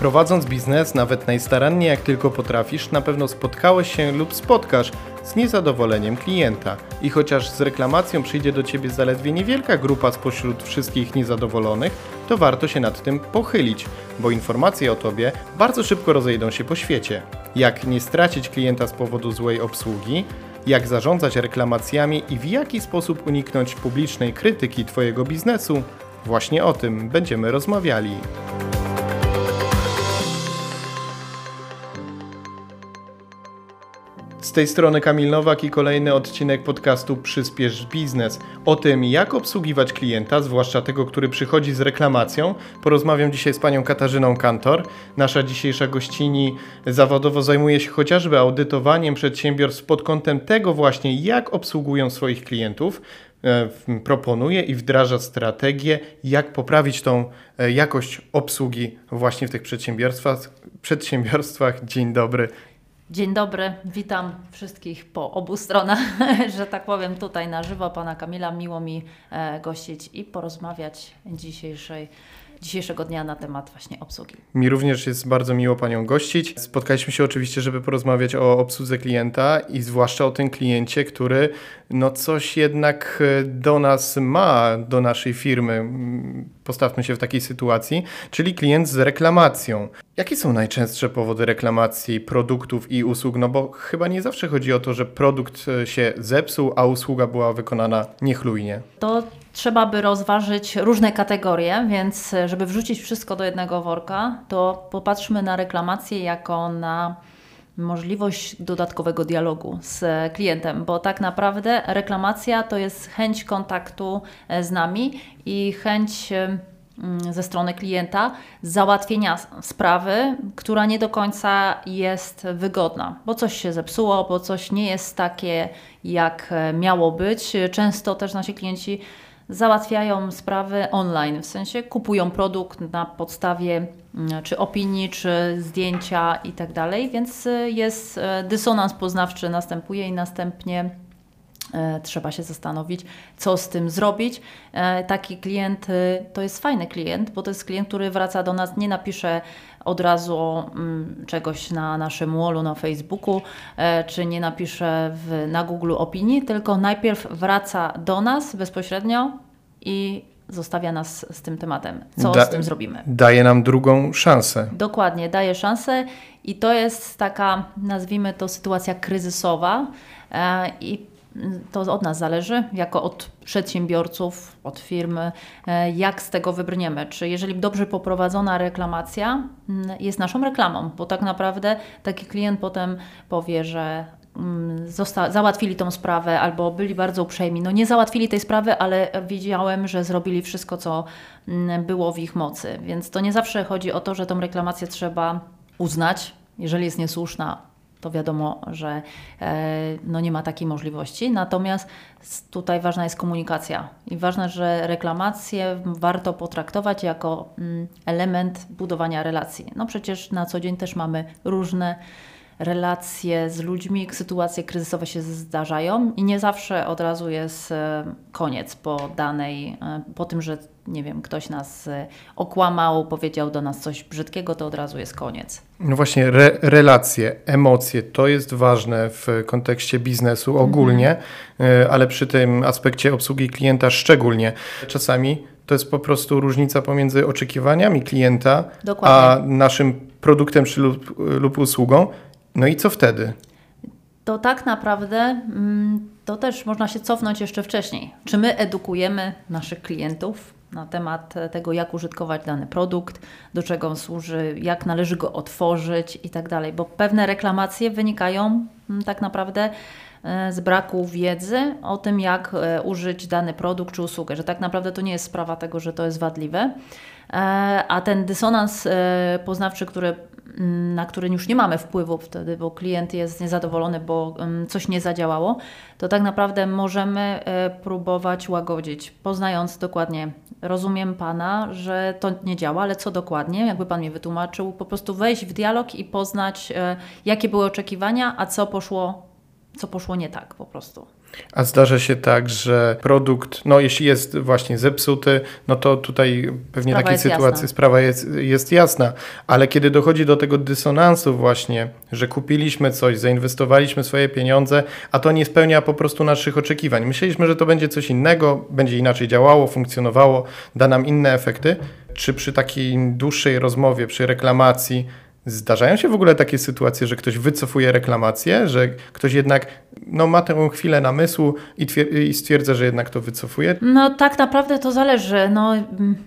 Prowadząc biznes, nawet najstaranniej jak tylko potrafisz, na pewno spotkałeś się lub spotkasz z niezadowoleniem klienta. I chociaż z reklamacją przyjdzie do Ciebie zaledwie niewielka grupa spośród wszystkich niezadowolonych, to warto się nad tym pochylić, bo informacje o Tobie bardzo szybko rozejdą się po świecie. Jak nie stracić klienta z powodu złej obsługi, jak zarządzać reklamacjami i w jaki sposób uniknąć publicznej krytyki Twojego biznesu, właśnie o tym będziemy rozmawiali. Z tej strony Kamil Nowak i kolejny odcinek podcastu Przyspiesz Biznes. O tym, jak obsługiwać klienta, zwłaszcza tego, który przychodzi z reklamacją, porozmawiam dzisiaj z panią Katarzyną Kantor. Nasza dzisiejsza gościni zawodowo zajmuje się chociażby audytowaniem przedsiębiorstw pod kątem tego właśnie, jak obsługują swoich klientów e, proponuje i wdraża strategię, jak poprawić tą e, jakość obsługi właśnie w tych przedsiębiorstwach. przedsiębiorstwach. Dzień dobry. Dzień dobry, witam wszystkich po obu stronach, że tak powiem, tutaj na żywo pana Kamila. Miło mi e, gościć i porozmawiać dzisiejszej dzisiejszego dnia na temat właśnie obsługi. Mi również jest bardzo miło Panią gościć. Spotkaliśmy się oczywiście, żeby porozmawiać o obsłudze klienta i zwłaszcza o tym kliencie, który no coś jednak e, do nas ma, do naszej firmy. Postawmy się w takiej sytuacji, czyli klient z reklamacją. Jakie są najczęstsze powody reklamacji produktów i usług? No bo chyba nie zawsze chodzi o to, że produkt e, się zepsuł, a usługa była wykonana niechlujnie. To trzeba by rozważyć różne kategorie, więc e, żeby wrzucić wszystko do jednego worka, to popatrzmy na reklamację jako na możliwość dodatkowego dialogu z klientem, bo tak naprawdę reklamacja to jest chęć kontaktu e, z nami i chęć e, mm, ze strony klienta załatwienia sprawy, która nie do końca jest wygodna, bo coś się zepsuło, bo coś nie jest takie, jak miało być. Często też nasi klienci załatwiają sprawy online, w sensie kupują produkt na podstawie mm, czy opinii, czy zdjęcia i tak dalej, więc y, jest y, dysonans poznawczy następuje i następnie trzeba się zastanowić, co z tym zrobić. Taki klient to jest fajny klient, bo to jest klient, który wraca do nas, nie napisze od razu mm, czegoś na naszym wallu na Facebooku, e, czy nie napisze w, na Google opinii, tylko najpierw wraca do nas bezpośrednio i zostawia nas z tym tematem. Co da, z tym zrobimy? Daje nam drugą szansę. Dokładnie, daje szansę i to jest taka, nazwijmy to, sytuacja kryzysowa e, i to od nas zależy, jako od przedsiębiorców, od firmy, e, jak z tego wybrniemy. Czy jeżeli dobrze poprowadzona reklamacja mm, jest naszą reklamą, bo tak naprawdę taki klient potem powie, że mm, Zosta- załatwili tą sprawę albo byli bardzo uprzejmi. No nie załatwili tej sprawy, ale wiedziałem, że zrobili wszystko, co mm, było w ich mocy. Więc to nie zawsze chodzi o to, że tą reklamację trzeba uznać, jeżeli jest niesłuszna, to wiadomo, że e, no nie ma takiej możliwości. Natomiast tutaj ważna jest komunikacja i ważne, że reklamację warto potraktować jako mm, element budowania relacji. No przecież na co dzień też mamy różne relacje z ludźmi, sytuacje kryzysowe się zdarzają i nie zawsze od razu jest e, koniec po danej, e, po tym, że nie wiem, ktoś nas e, okłamał, powiedział do nas coś brzydkiego, to od razu jest koniec. No właśnie, re, relacje, emocje to jest ważne w kontekście biznesu ogólnie, mhm. ale przy tym aspekcie obsługi klienta szczególnie. Czasami to jest po prostu różnica pomiędzy oczekiwaniami klienta Dokładnie. a naszym produktem czy lub, lub usługą no i co wtedy? To tak naprawdę mm, to też można się cofnąć jeszcze wcześniej. Czy my edukujemy naszych klientów na temat tego, jak użytkować dany produkt, do czego on służy, jak należy go otworzyć i tak dalej, bo pewne reklamacje wynikają mm, tak naprawdę e, z braku wiedzy o tym, jak e, użyć dany produkt czy usługę, że tak naprawdę to nie jest sprawa tego, że to jest wadliwe, e, a ten dysonans poznawczy, który na który już nie mamy wpływu wtedy, bo klient jest niezadowolony, bo coś nie zadziałało, to tak naprawdę możemy e, próbować łagodzić, poznając dokładnie, rozumiem Pana, że to nie działa, ale co dokładnie, jakby Pan mi wytłumaczył, po prostu wejść w dialog i poznać, e, jakie były oczekiwania, a co poszło, co poszło nie tak po prostu. A zdarza się tak, że produkt, no jeśli jest właśnie zepsuty, no to tutaj pewnie Sprawa takiej sytuacji jasna. sprawa jest, jest jasna, ale kiedy dochodzi do tego dysonansu właśnie, że kupiliśmy coś, zainwestowaliśmy swoje pieniądze, a to nie spełnia po prostu naszych oczekiwań. Myśleliśmy, że to będzie coś innego, będzie inaczej działało, funkcjonowało, da nam inne efekty. Czy przy takiej dłuższej rozmowie, przy reklamacji Zdarzają się w ogóle takie sytuacje, że ktoś wycofuje reklamację, że ktoś jednak no, ma tę chwilę namysłu i, i stwierdza, że jednak to wycofuje? No tak naprawdę to zależy. No,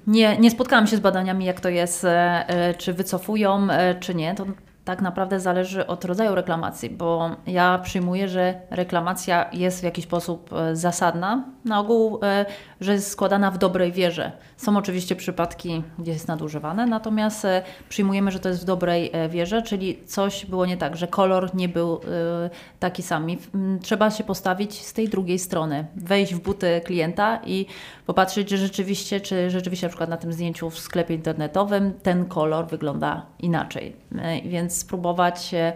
nie, nie spotkałam się z badaniami, jak to jest, e, e, czy wycofują, e, czy nie. To tak naprawdę zależy od rodzaju reklamacji, bo ja przyjmuję, że reklamacja jest w jakiś sposób e, zasadna. Na ogół, e, że jest składana w dobrej wierze. Są oczywiście przypadki, gdzie jest nadużywane, natomiast e, przyjmujemy, że to jest w dobrej wierze, czyli coś było nie tak, że kolor nie był taki sam. Trzeba się postawić z tej drugiej strony, wejść w buty klienta i popatrzeć, że rzeczywiście, czy rzeczywiście na przykład na tym zdjęciu w sklepie internetowym ten kolor wygląda inaczej. Więc spróbować e,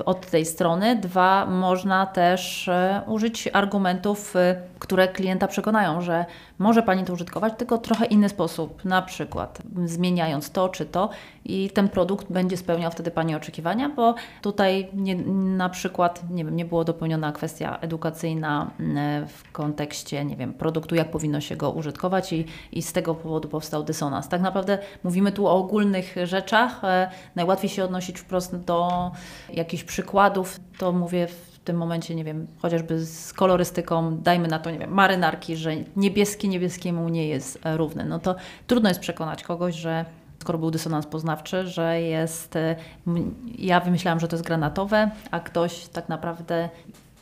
od tej strony. Dwa, można też e, użyć argumentów, e, które klienta przekonają, że może Pani to użytkować, tylko trochę inny sposób, na przykład zmieniając to czy to i ten produkt będzie spełniał wtedy Pani oczekiwania, bo tutaj nie, na przykład, nie wiem, nie było dopełniona kwestia edukacyjna m, w kontekście, nie wiem, produktu, jak powinno się go użytkować i, i z tego powodu powstał dysonans. Tak naprawdę mówimy tu o ogólnych rzeczach, e, najłatwiej się odnosić wprost do jakichś przykładów, to mówię w tym momencie, nie wiem, chociażby z kolorystyką, dajmy na to, nie wiem, marynarki, że niebieski niebieskiemu nie jest e, równy. No to trudno jest przekonać kogoś, że skoro był dysonans poznawczy, że jest, e, ja wymyślałam, że to jest granatowe, a ktoś tak naprawdę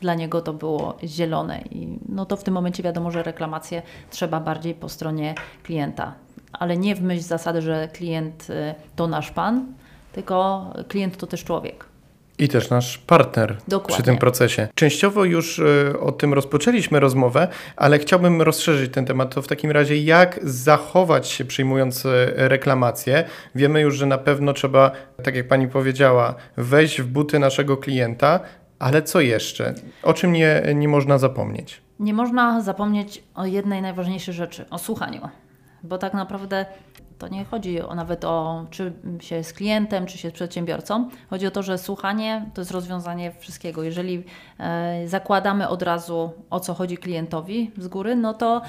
dla niego to było zielone i no to w tym momencie wiadomo, że reklamację trzeba bardziej po stronie klienta, ale nie w myśl zasady, że klient e, to nasz pan, tylko klient to też człowiek. I też nasz partner Dokładnie. przy tym procesie. Częściowo już y, o tym rozpoczęliśmy rozmowę, ale chciałbym rozszerzyć ten temat. To w takim razie, jak zachować się przyjmując y, reklamację? Wiemy już, że na pewno trzeba, tak jak pani powiedziała, wejść w buty naszego klienta, ale co jeszcze? O czym nie, nie można zapomnieć? Nie można zapomnieć o jednej najważniejszej rzeczy o słuchaniu, bo tak naprawdę to nie chodzi o nawet o czy się jest klientem, czy się jest przedsiębiorcą. Chodzi o to, że słuchanie to jest rozwiązanie wszystkiego. Jeżeli e, zakładamy od razu o co chodzi klientowi z góry, no to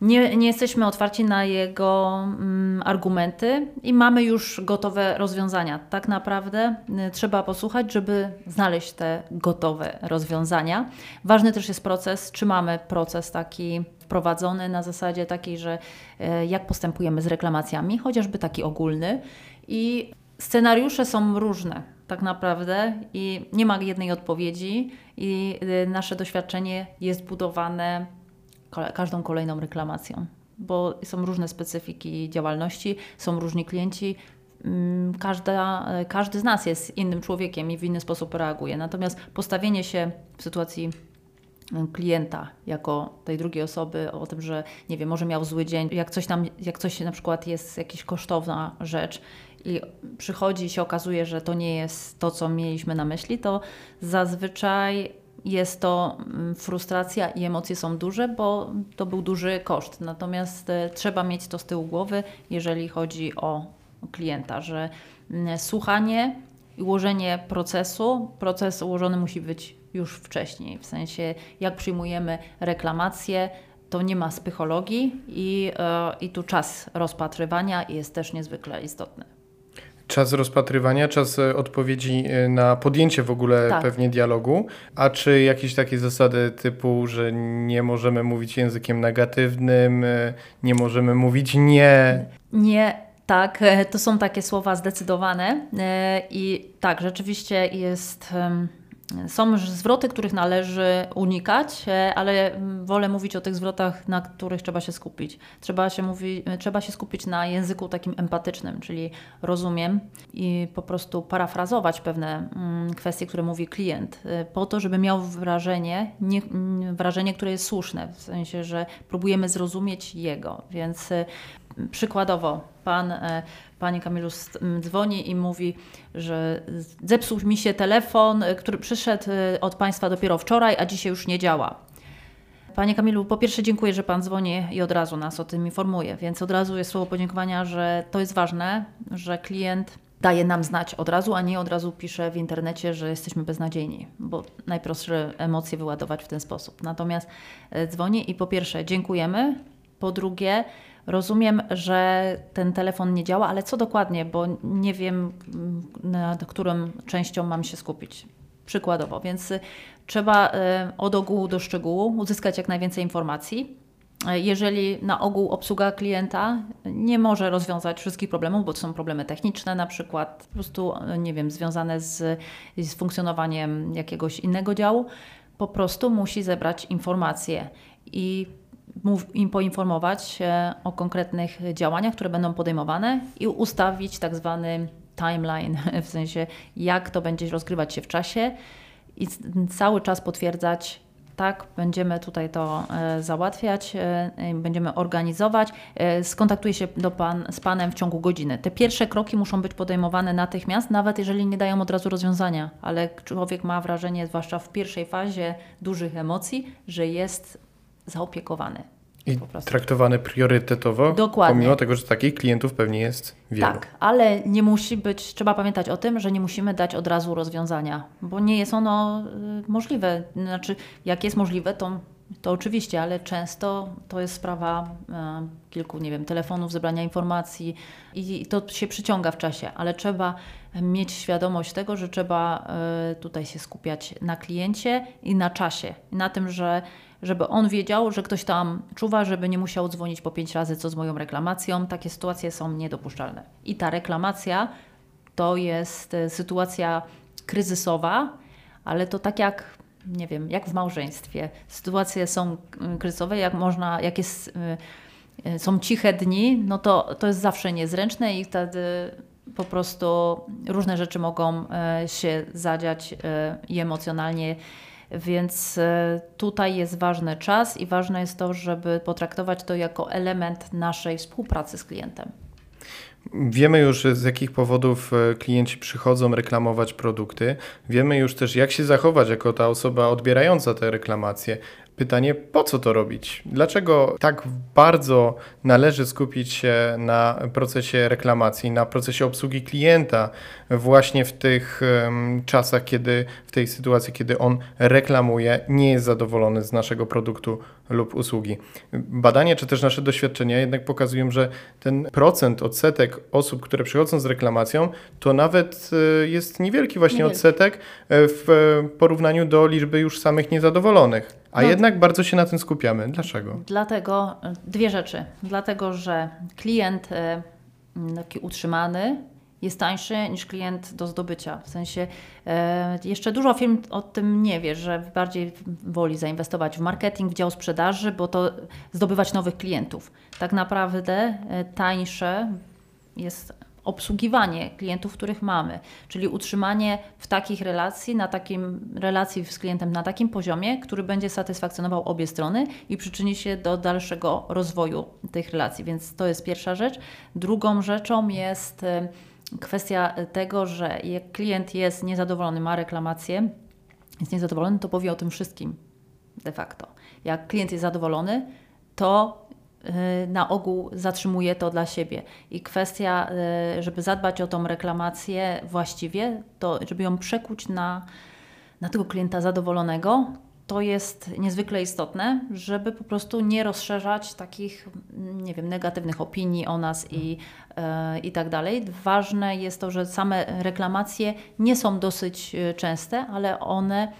nie, nie jesteśmy otwarci na jego mm, argumenty i mamy już gotowe rozwiązania. Tak naprawdę y, trzeba posłuchać, żeby znaleźć te gotowe rozwiązania. Ważny też jest proces, czy mamy proces taki wprowadzony na zasadzie takiej, że y, jak postępujemy z reklamacjami, chociażby taki ogólny i scenariusze są różne tak naprawdę i nie ma jednej odpowiedzi i y, nasze doświadczenie jest budowane każdą kolejną reklamacją, bo są różne specyfiki działalności, są różni klienci. mm, Każda, e, każdy z nas jest innym człowiekiem i w inny sposób reaguje. Natomiast postawienie się w sytuacji klienta jako tej drugiej osoby o tym, że nie wiem, może miał zły dzień, jak coś tam, jak coś na przykład jest jakaś kosztowna rzecz i przychodzi i się okazuje, że to nie jest to, co mieliśmy na myśli, to zazwyczaj jest to mm, frustracja i emocje są duże, bo to był duży koszt. Natomiast e, trzeba mieć to z tyłu głowy, jeżeli chodzi o klienta, że mm, słuchanie i ułożenie procesu, proces ułożony musi być już wcześniej. W sensie, jak przyjmujemy reklamację, to nie ma psychologii i, e, i tu czas rozpatrywania jest też niezwykle istotny. Czas rozpatrywania, czas e, odpowiedzi e, na podjęcie w ogóle Tak. pewnie dialogu. A czy jakieś takie zasady typu, że nie możemy mówić językiem negatywnym, nie możemy mówić nie? Nie, tak, to są takie słowa zdecydowane i tak, rzeczywiście jest. Są zwroty, których należy unikać, e, ale mm, wolę mówić o tych zwrotach, na których trzeba się skupić. Trzeba się, mówi, e, trzeba się skupić na języku takim empatycznym, czyli rozumiem i po prostu parafrazować pewne mm, kwestie, które mówi klient, e, po to, żeby miał wrażenie, nie, mm, wrażenie, które jest słuszne, w sensie, że próbujemy zrozumieć jego, więc Przykładowo, pan, e, panie Kamilu dzwoni i mówi, że zepsuł mi się telefon, e, który przyszedł e, od państwa dopiero wczoraj, a dzisiaj już nie działa. Panie Kamilu, po pierwsze dziękuję, że Pan dzwoni i od razu nas o tym informuje, więc od razu jest słowo podziękowania, że to jest ważne, że klient daje nam znać od razu, a nie od razu pisze w internecie, że jesteśmy beznadziejni, bo najprostsze emocje wyładować w ten sposób. Natomiast dzwoni i po pierwsze dziękujemy, po drugie rozumiem, że ten telefon nie działa, ale co dokładnie, bo nie wiem, nad którą częścią mam się skupić. Przykładowo, więc trzeba e, od ogółu do szczegółu uzyskać jak najwięcej informacji. Jeżeli na ogół obsługa klienta nie może rozwiązać wszystkich problemów, bo to są problemy techniczne, na przykład po prostu, nie wiem, związane z, z funkcjonowaniem jakiegoś innego działu, po prostu musi zebrać informacje. I im poinformować o konkretnych działaniach, które będą podejmowane i ustawić tak zwany timeline, w sensie jak to będzie rozgrywać się w czasie i cały czas potwierdzać tak, będziemy tutaj to e, załatwiać, e, będziemy organizować. E, skontaktuję się do pan, z Panem w ciągu godziny. Te pierwsze kroki muszą być podejmowane natychmiast, nawet jeżeli nie dają od razu rozwiązania, ale człowiek ma wrażenie, zwłaszcza w pierwszej fazie dużych emocji, że jest zaopiekowany. I traktowany priorytetowo, Dokładnie. pomimo tego, że takich klientów pewnie jest wielu. Tak, ale nie musi być, trzeba pamiętać o tym, że nie musimy dać od razu rozwiązania, bo nie jest ono y, możliwe. Znaczy, jak jest możliwe, to, to oczywiście, ale często to jest sprawa y, kilku, nie wiem, telefonów, zebrania informacji i to się przyciąga w czasie, ale trzeba mieć świadomość tego, że trzeba y, tutaj się skupiać na kliencie i na czasie, na tym, że żeby on wiedział, że ktoś tam czuwa, żeby nie musiał dzwonić po pięć razy, co z moją reklamacją. Takie sytuacje są niedopuszczalne. I ta reklamacja to jest e, sytuacja kryzysowa, ale to tak jak, nie wiem, jak w małżeństwie. Sytuacje są e, kryzysowe, jak można, jak jest, e, są ciche dni, no to, to jest zawsze niezręczne i wtedy po prostu różne rzeczy mogą się zadziać i emocjonalnie więc e, tutaj jest ważny czas i ważne jest to, żeby potraktować to jako element naszej współpracy z klientem. Wiemy już, z jakich powodów e, klienci przychodzą reklamować produkty. Wiemy już też, jak się zachować jako ta osoba odbierająca te reklamacje. Pytanie, po co to robić? Dlaczego tak bardzo należy skupić się na procesie reklamacji, na procesie obsługi klienta, właśnie w tych czasach, kiedy, w tej sytuacji, kiedy on reklamuje, nie jest zadowolony z naszego produktu lub usługi? Badania, czy też nasze doświadczenia jednak pokazują, że ten procent, odsetek osób, które przychodzą z reklamacją, to nawet e, jest niewielki właśnie niewielki. odsetek e, w porównaniu do liczby już samych niezadowolonych. A no, jednak bardzo się na tym skupiamy. Dlaczego? Dlatego dwie rzeczy. Dlatego, że klient taki utrzymany jest tańszy niż klient do zdobycia. W sensie e, jeszcze dużo firm o tym nie wie, że bardziej woli zainwestować w marketing, w dział sprzedaży, bo to zdobywać nowych klientów. Tak naprawdę e, tańsze jest obsługiwanie klientów, których mamy, czyli utrzymanie w takich relacji, na takim relacji z klientem na takim poziomie, który będzie satysfakcjonował obie strony i przyczyni się do dalszego rozwoju tych relacji. Więc to jest pierwsza rzecz. Drugą rzeczą jest e, kwestia tego, że jak klient jest niezadowolony, ma reklamację, jest niezadowolony, to powie o tym wszystkim de facto. Jak klient jest zadowolony, to Y, na ogół zatrzymuje to dla siebie. I kwestia, y, żeby zadbać o tą reklamację właściwie, to żeby ją przekuć na, na tego klienta zadowolonego, to jest niezwykle istotne, żeby po prostu nie rozszerzać takich, nie wiem, negatywnych opinii o nas i, yy, i tak dalej. Ważne jest to, że same reklamacje nie są dosyć częste, ale one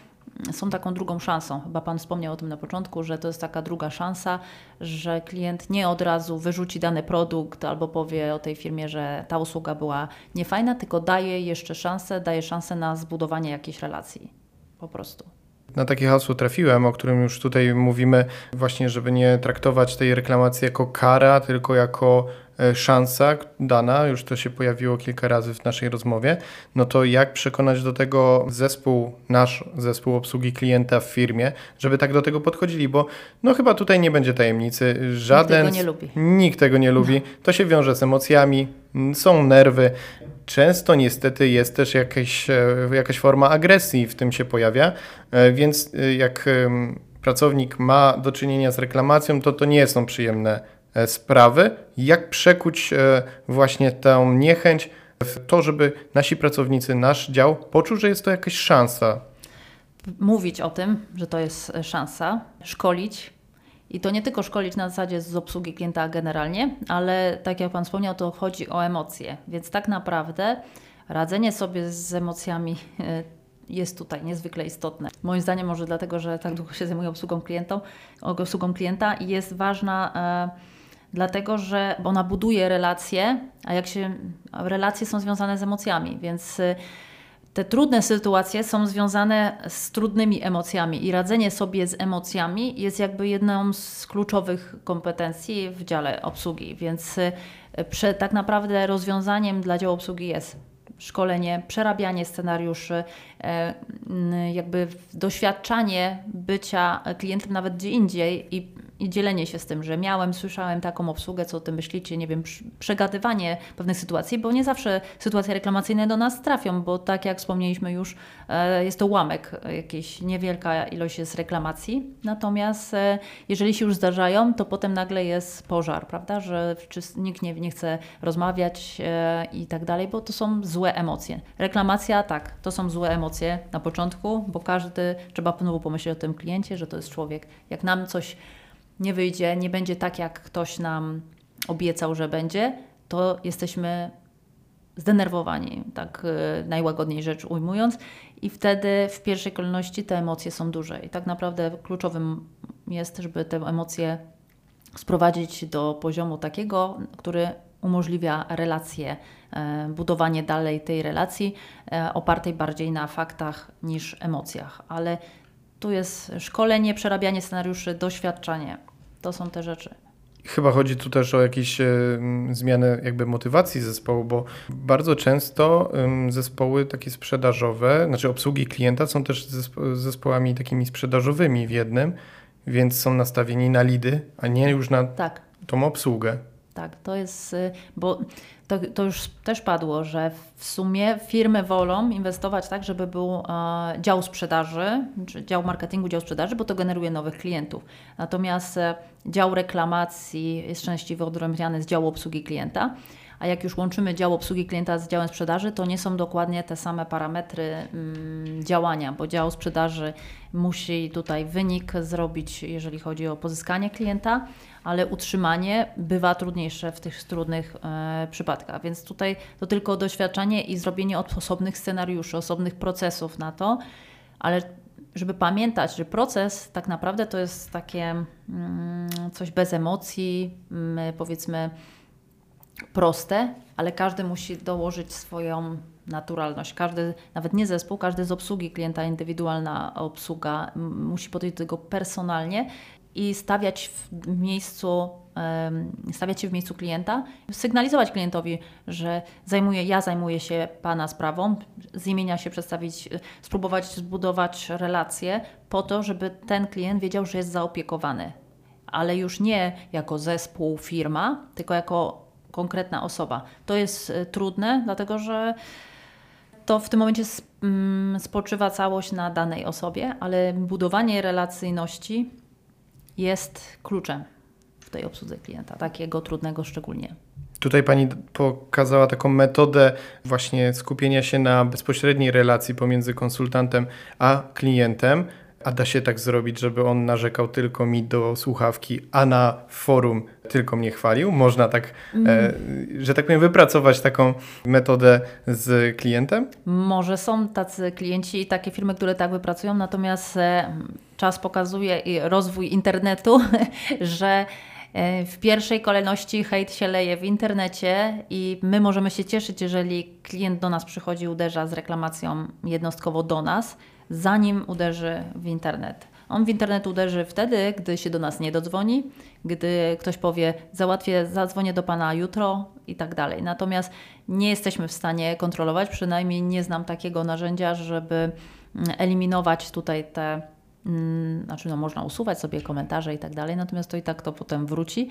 są taką drugą szansą. Chyba Pan wspomniał o tym na początku, że to jest taka druga szansa, że klient nie od razu wyrzuci dany produkt albo powie o tej firmie, że ta usługa była niefajna, tylko daje jeszcze szansę, daje szansę na zbudowanie jakiejś relacji. Po prostu. Na takie hasło trafiłem, o którym już tutaj mówimy, właśnie, żeby nie traktować tej reklamacji jako kara, tylko jako szansa dana, już to się pojawiło kilka razy w naszej rozmowie, no to jak przekonać do tego zespół, nasz zespół obsługi klienta w firmie, żeby tak do tego podchodzili, bo no chyba tutaj nie będzie tajemnicy, żaden... Nikt tego nie lubi. Nikt tego nie lubi. To się wiąże z emocjami, są nerwy. Często niestety jest też jakaś, e, jakaś forma agresji w tym się pojawia, e, więc jak pracownik ma do czynienia z reklamacją, to to nie są przyjemne e, sprawy. Jak przekuć e, właśnie tę niechęć w to, żeby nasi pracownicy, nasz dział poczuł, że jest to jakaś szansa? Mówić o tym, że to jest szansa, szkolić, i to nie tylko szkolić na zasadzie z obsługi klienta generalnie, ale tak jak Pan wspomniał, to chodzi o emocje. Więc tak naprawdę radzenie sobie z emocjami e, jest tutaj niezwykle istotne. Moim zdaniem może dlatego, że tak długo się zajmuję obsługą, klientą, obsługą klienta jest ważna e, dlatego, że ona buduje relacje, a jak się relacje są związane z emocjami, więc e, te trudne sytuacje są związane z trudnymi emocjami i radzenie sobie z emocjami jest jakby jedną z kluczowych kompetencji w dziale obsługi, więc e, tak naprawdę rozwiązaniem dla działu obsługi jest szkolenie, przerabianie scenariuszy, e, jakby doświadczanie bycia klientem nawet gdzie indziej i i dzielenie się z tym, że miałem, słyszałem taką obsługę, co o tym myślicie, nie wiem, przegadywanie pewnych sytuacji, bo nie zawsze sytuacje reklamacyjne do nas trafią, bo tak jak wspomnieliśmy już, e, jest to ułamek, jakieś niewielka ilość jest reklamacji. Natomiast e, jeżeli się już zdarzają, to potem nagle jest pożar, prawda, że nikt nie, nie chce rozmawiać e, i tak dalej, bo to są złe emocje. Reklamacja, tak, to są złe emocje na początku, bo każdy, trzeba znowu pomyśleć o tym kliencie, że to jest człowiek. Jak nam coś nie wyjdzie, nie będzie tak, jak ktoś nam obiecał, że będzie, to jesteśmy zdenerwowani, tak y, najłagodniej rzecz ujmując, i wtedy w pierwszej kolejności te emocje są duże. I tak naprawdę kluczowym jest, żeby te emocje sprowadzić do poziomu takiego, który umożliwia relacje, e, budowanie dalej tej relacji e, opartej bardziej na faktach niż emocjach. Ale tu jest szkolenie, przerabianie scenariuszy, doświadczanie. To są te rzeczy. Chyba chodzi tu też o jakieś e, zmiany jakby motywacji zespołu, bo bardzo często zespoły takie sprzedażowe, znaczy obsługi klienta są też zespo zespołami takimi sprzedażowymi w jednym, więc są nastawieni na lidy, a nie już na tak. tą obsługę. Tak, to jest, y, bo to, to już też padło, że w sumie firmy wolą inwestować tak, żeby był e, dział sprzedaży, czy dział marketingu, dział sprzedaży, bo to generuje nowych klientów. Natomiast e, dział reklamacji jest częściej odrębniany z działu obsługi klienta a jak już łączymy dział obsługi klienta z działem sprzedaży, to nie są dokładnie te same parametry mm, działania, bo dział sprzedaży musi tutaj wynik zrobić, jeżeli chodzi o pozyskanie klienta, ale utrzymanie bywa trudniejsze w tych trudnych e, przypadkach. Więc tutaj to tylko doświadczenie i zrobienie osobnych scenariuszy, osobnych procesów na to, ale żeby pamiętać, że proces tak naprawdę to jest takie mm, coś bez emocji, mm, powiedzmy proste, ale każdy musi dołożyć swoją naturalność. Każdy, nawet nie zespół, każdy z obsługi klienta, indywidualna obsługa musi podejść do tego personalnie i stawiać w miejscu, stawiać się w miejscu klienta, sygnalizować klientowi, że zajmuję, ja zajmuję się Pana sprawą, z imienia się przedstawić, spróbować zbudować relacje po to, żeby ten klient wiedział, że jest zaopiekowany. Ale już nie jako zespół, firma, tylko jako konkretna osoba. To jest e, trudne, dlatego że to w tym momencie mm, spoczywa całość na danej osobie, ale budowanie relacyjności jest kluczem w tej obsłudze klienta, takiego trudnego szczególnie. Tutaj Pani pokazała taką metodę właśnie skupienia się na bezpośredniej relacji pomiędzy konsultantem a klientem. A da się tak zrobić, żeby on narzekał tylko mi do słuchawki, a na forum tylko mnie chwalił? Można tak, mm. e, że tak powiem, wypracować taką metodę z klientem? Może są tacy klienci i takie firmy, które tak wypracują, natomiast e, czas pokazuje i rozwój internetu, że e, w pierwszej kolejności hejt się leje w internecie i my możemy się cieszyć, jeżeli klient do nas przychodzi, uderza z reklamacją jednostkowo do nas, zanim uderzy w internet. On w internet uderzy wtedy, gdy się do nas nie dodzwoni, gdy ktoś powie, załatwię, zadzwonię do Pana jutro i tak dalej. Natomiast nie jesteśmy w stanie kontrolować, przynajmniej nie znam takiego narzędzia, żeby mm, eliminować tutaj te, mm, znaczy no można usuwać sobie komentarze i tak dalej, natomiast to i tak to potem wróci.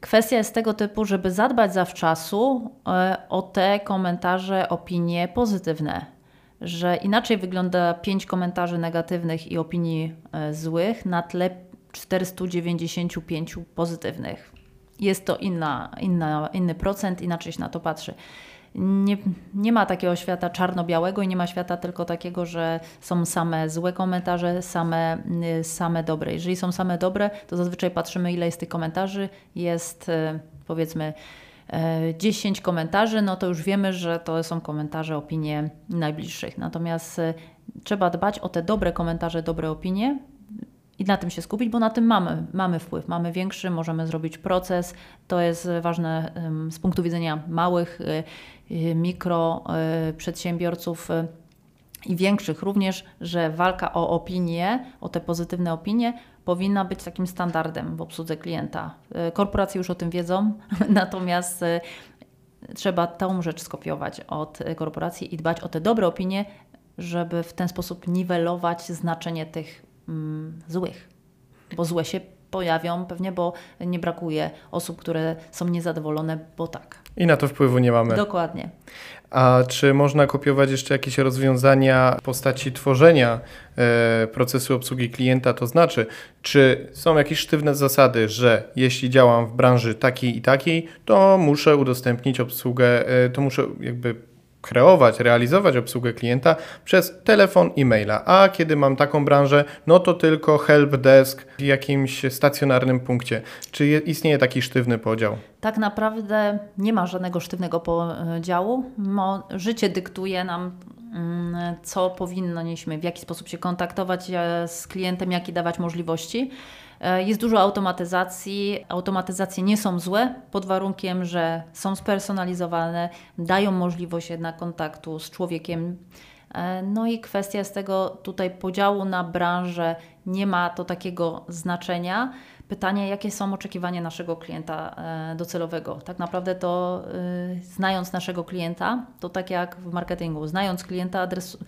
Kwestia jest tego typu, żeby zadbać zawczasu e, o te komentarze, opinie pozytywne że inaczej wygląda 5 komentarzy negatywnych i opinii e, złych na tle 495 pozytywnych. Jest to inna, inna, inny procent, inaczej się na to patrzy. Nie, nie ma takiego świata czarno-białego i nie ma świata tylko takiego, że są same złe komentarze, same, y, same dobre. Jeżeli są same dobre, to zazwyczaj patrzymy, ile jest tych komentarzy. Jest y, powiedzmy 10 y, komentarzy, no to już wiemy, że to są komentarze, opinie najbliższych. Natomiast trzeba dbać o te dobre komentarze, dobre opinie, i na tym się skupić, bo na tym mamy, mamy wpływ, mamy większy, możemy zrobić proces. To jest ważne z punktu widzenia małych, y, y, mikro y, przedsiębiorców i większych również, że walka o opinie, o te pozytywne opinie powinna być takim standardem w obsłudze klienta. Korporacje już o tym wiedzą, natomiast trzeba tą rzecz skopiować od korporacji i dbać o te dobre opinie, żeby w ten sposób niwelować znaczenie tych mm, złych. Bo złe się pojawią pewnie, bo nie brakuje osób, które są niezadowolone, bo tak. I na to wpływu nie mamy. Dokładnie. A czy można kopiować jeszcze jakieś rozwiązania w postaci tworzenia e, procesu obsługi klienta? To znaczy, czy są jakieś sztywne zasady, że jeśli działam w branży takiej i takiej, to muszę udostępnić obsługę, e, to muszę jakby kreować, realizować obsługę klienta przez telefon i maila. A kiedy mam taką branżę, no to tylko helpdesk w jakimś stacjonarnym punkcie. Czy istnieje taki sztywny podział? Tak naprawdę nie ma żadnego sztywnego podziału. życie dyktuje nam co powinniśmy, w jaki sposób się kontaktować e, z klientem, jakie dawać możliwości. E, jest dużo automatyzacji. Automatyzacje nie są złe pod warunkiem, że są spersonalizowane, dają możliwość jednak kontaktu z człowiekiem. E, no i kwestia z tego tutaj podziału na branżę nie ma to takiego znaczenia. Pytanie, jakie są oczekiwania naszego klienta e, docelowego? Tak naprawdę to znając naszego klienta, to tak jak w marketingu, znając klienta, adres,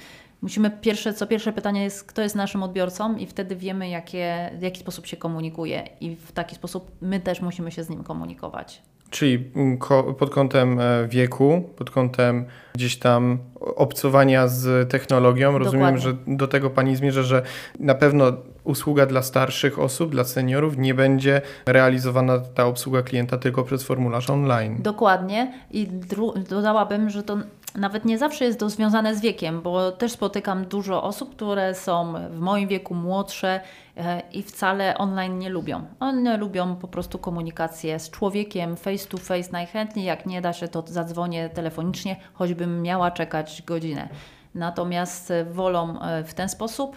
Musimy pierwsze, co pierwsze pytanie jest, kto jest naszym odbiorcą i wtedy wiemy, jakie, w jaki sposób się komunikuje i w taki sposób my też musimy się z nim komunikować. Czyli mm, pod kątem e, wieku, pod kątem gdzieś tam obcowania z technologią, rozumiem, że do tego Pani zmierza, że na pewno usługa dla starszych osób, dla seniorów nie będzie realizowana ta obsługa klienta tylko przez formularz online. Dokładnie i dodałabym, że to nawet nie zawsze jest to związane z wiekiem, bo też spotykam dużo osób, które są w moim wieku młodsze e, i wcale online nie lubią. One lubią po prostu komunikację z człowiekiem face to face najchętniej. Jak nie da się, to zadzwonię telefonicznie, choćbym miała czekać godzinę. Natomiast wolą e, w ten sposób,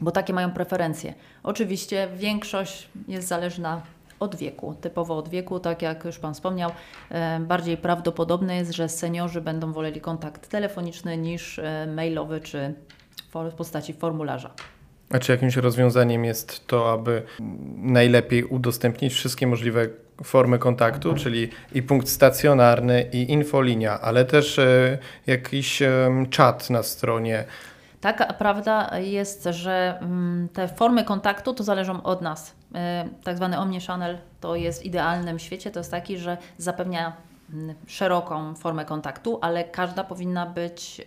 bo takie mają preferencje. Oczywiście większość jest zależna od wieku, typowo od wieku, tak jak już Pan wspomniał, e, bardziej prawdopodobne jest, że seniorzy będą woleli kontakt telefoniczny niż e, mailowy czy w postaci formularza. A czy jakimś rozwiązaniem jest to, aby najlepiej udostępnić wszystkie możliwe formy kontaktu, czyli i punkt stacjonarny, i infolinia, ale też e, jakiś czat na stronie, tak, prawda jest, że mm, te formy kontaktu to zależą od nas. E, tak zwany omnichannel to jest w idealnym świecie, to jest taki, że zapewnia mm, szeroką formę kontaktu, ale każda powinna być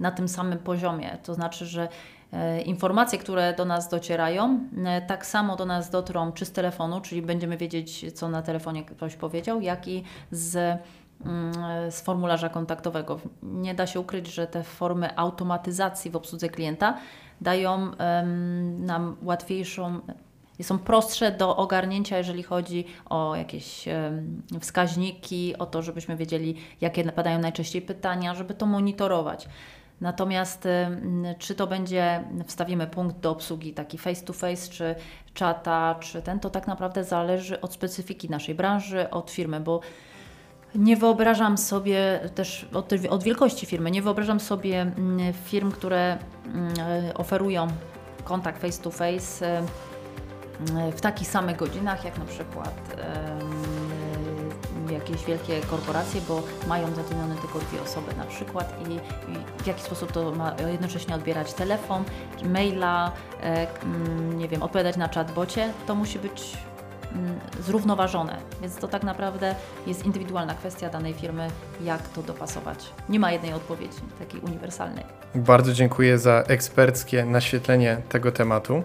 na tym samym poziomie. To znaczy, że e, informacje, które do nas docierają, e, tak samo do nas dotrą czy z telefonu, czyli będziemy wiedzieć, co na telefonie ktoś powiedział, jak i z z formularza kontaktowego. Nie da się ukryć, że te formy automatyzacji w obsłudze klienta dają nam łatwiejszą, są prostsze do ogarnięcia, jeżeli chodzi o jakieś wskaźniki, o to, żebyśmy wiedzieli, jakie padają najczęściej pytania, żeby to monitorować. Natomiast czy to będzie, wstawimy punkt do obsługi taki face to face, czy czata, czy ten, to tak naprawdę zależy od specyfiki naszej branży, od firmy, bo nie wyobrażam sobie też od, od, wielkości firmy, nie wyobrażam sobie mm, firm, które mm, oferują kontakt face to face mm, w takich samych godzinach, jak na przykład jakieś wielkie korporacje, bo mają zatrudnione tylko dwie osoby na przykład i, i w jaki sposób to ma jednocześnie odbierać telefon, maila, e, nie wiem, odpowiadać na chatbocie, to musi być zrównoważone. Więc to tak naprawdę jest indywidualna kwestia danej firmy, jak to dopasować. Nie ma jednej odpowiedzi, takiej uniwersalnej. Bardzo dziękuję za eksperckie naświetlenie tego tematu.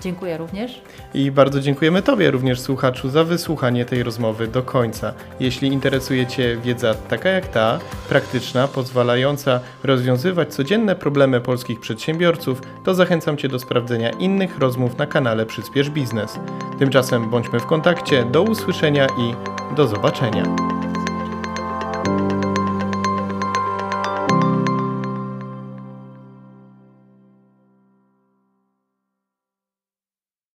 Dziękuję również. I bardzo dziękujemy Tobie również, słuchaczu, za wysłuchanie tej rozmowy do końca. Jeśli interesuje Cię wiedza taka jak ta, praktyczna, pozwalająca rozwiązywać codzienne problemy polskich przedsiębiorców, to zachęcam Cię do sprawdzenia innych rozmów na kanale Przyspiesz Biznes. Tymczasem bądźmy w kontakcie, do usłyszenia i do zobaczenia.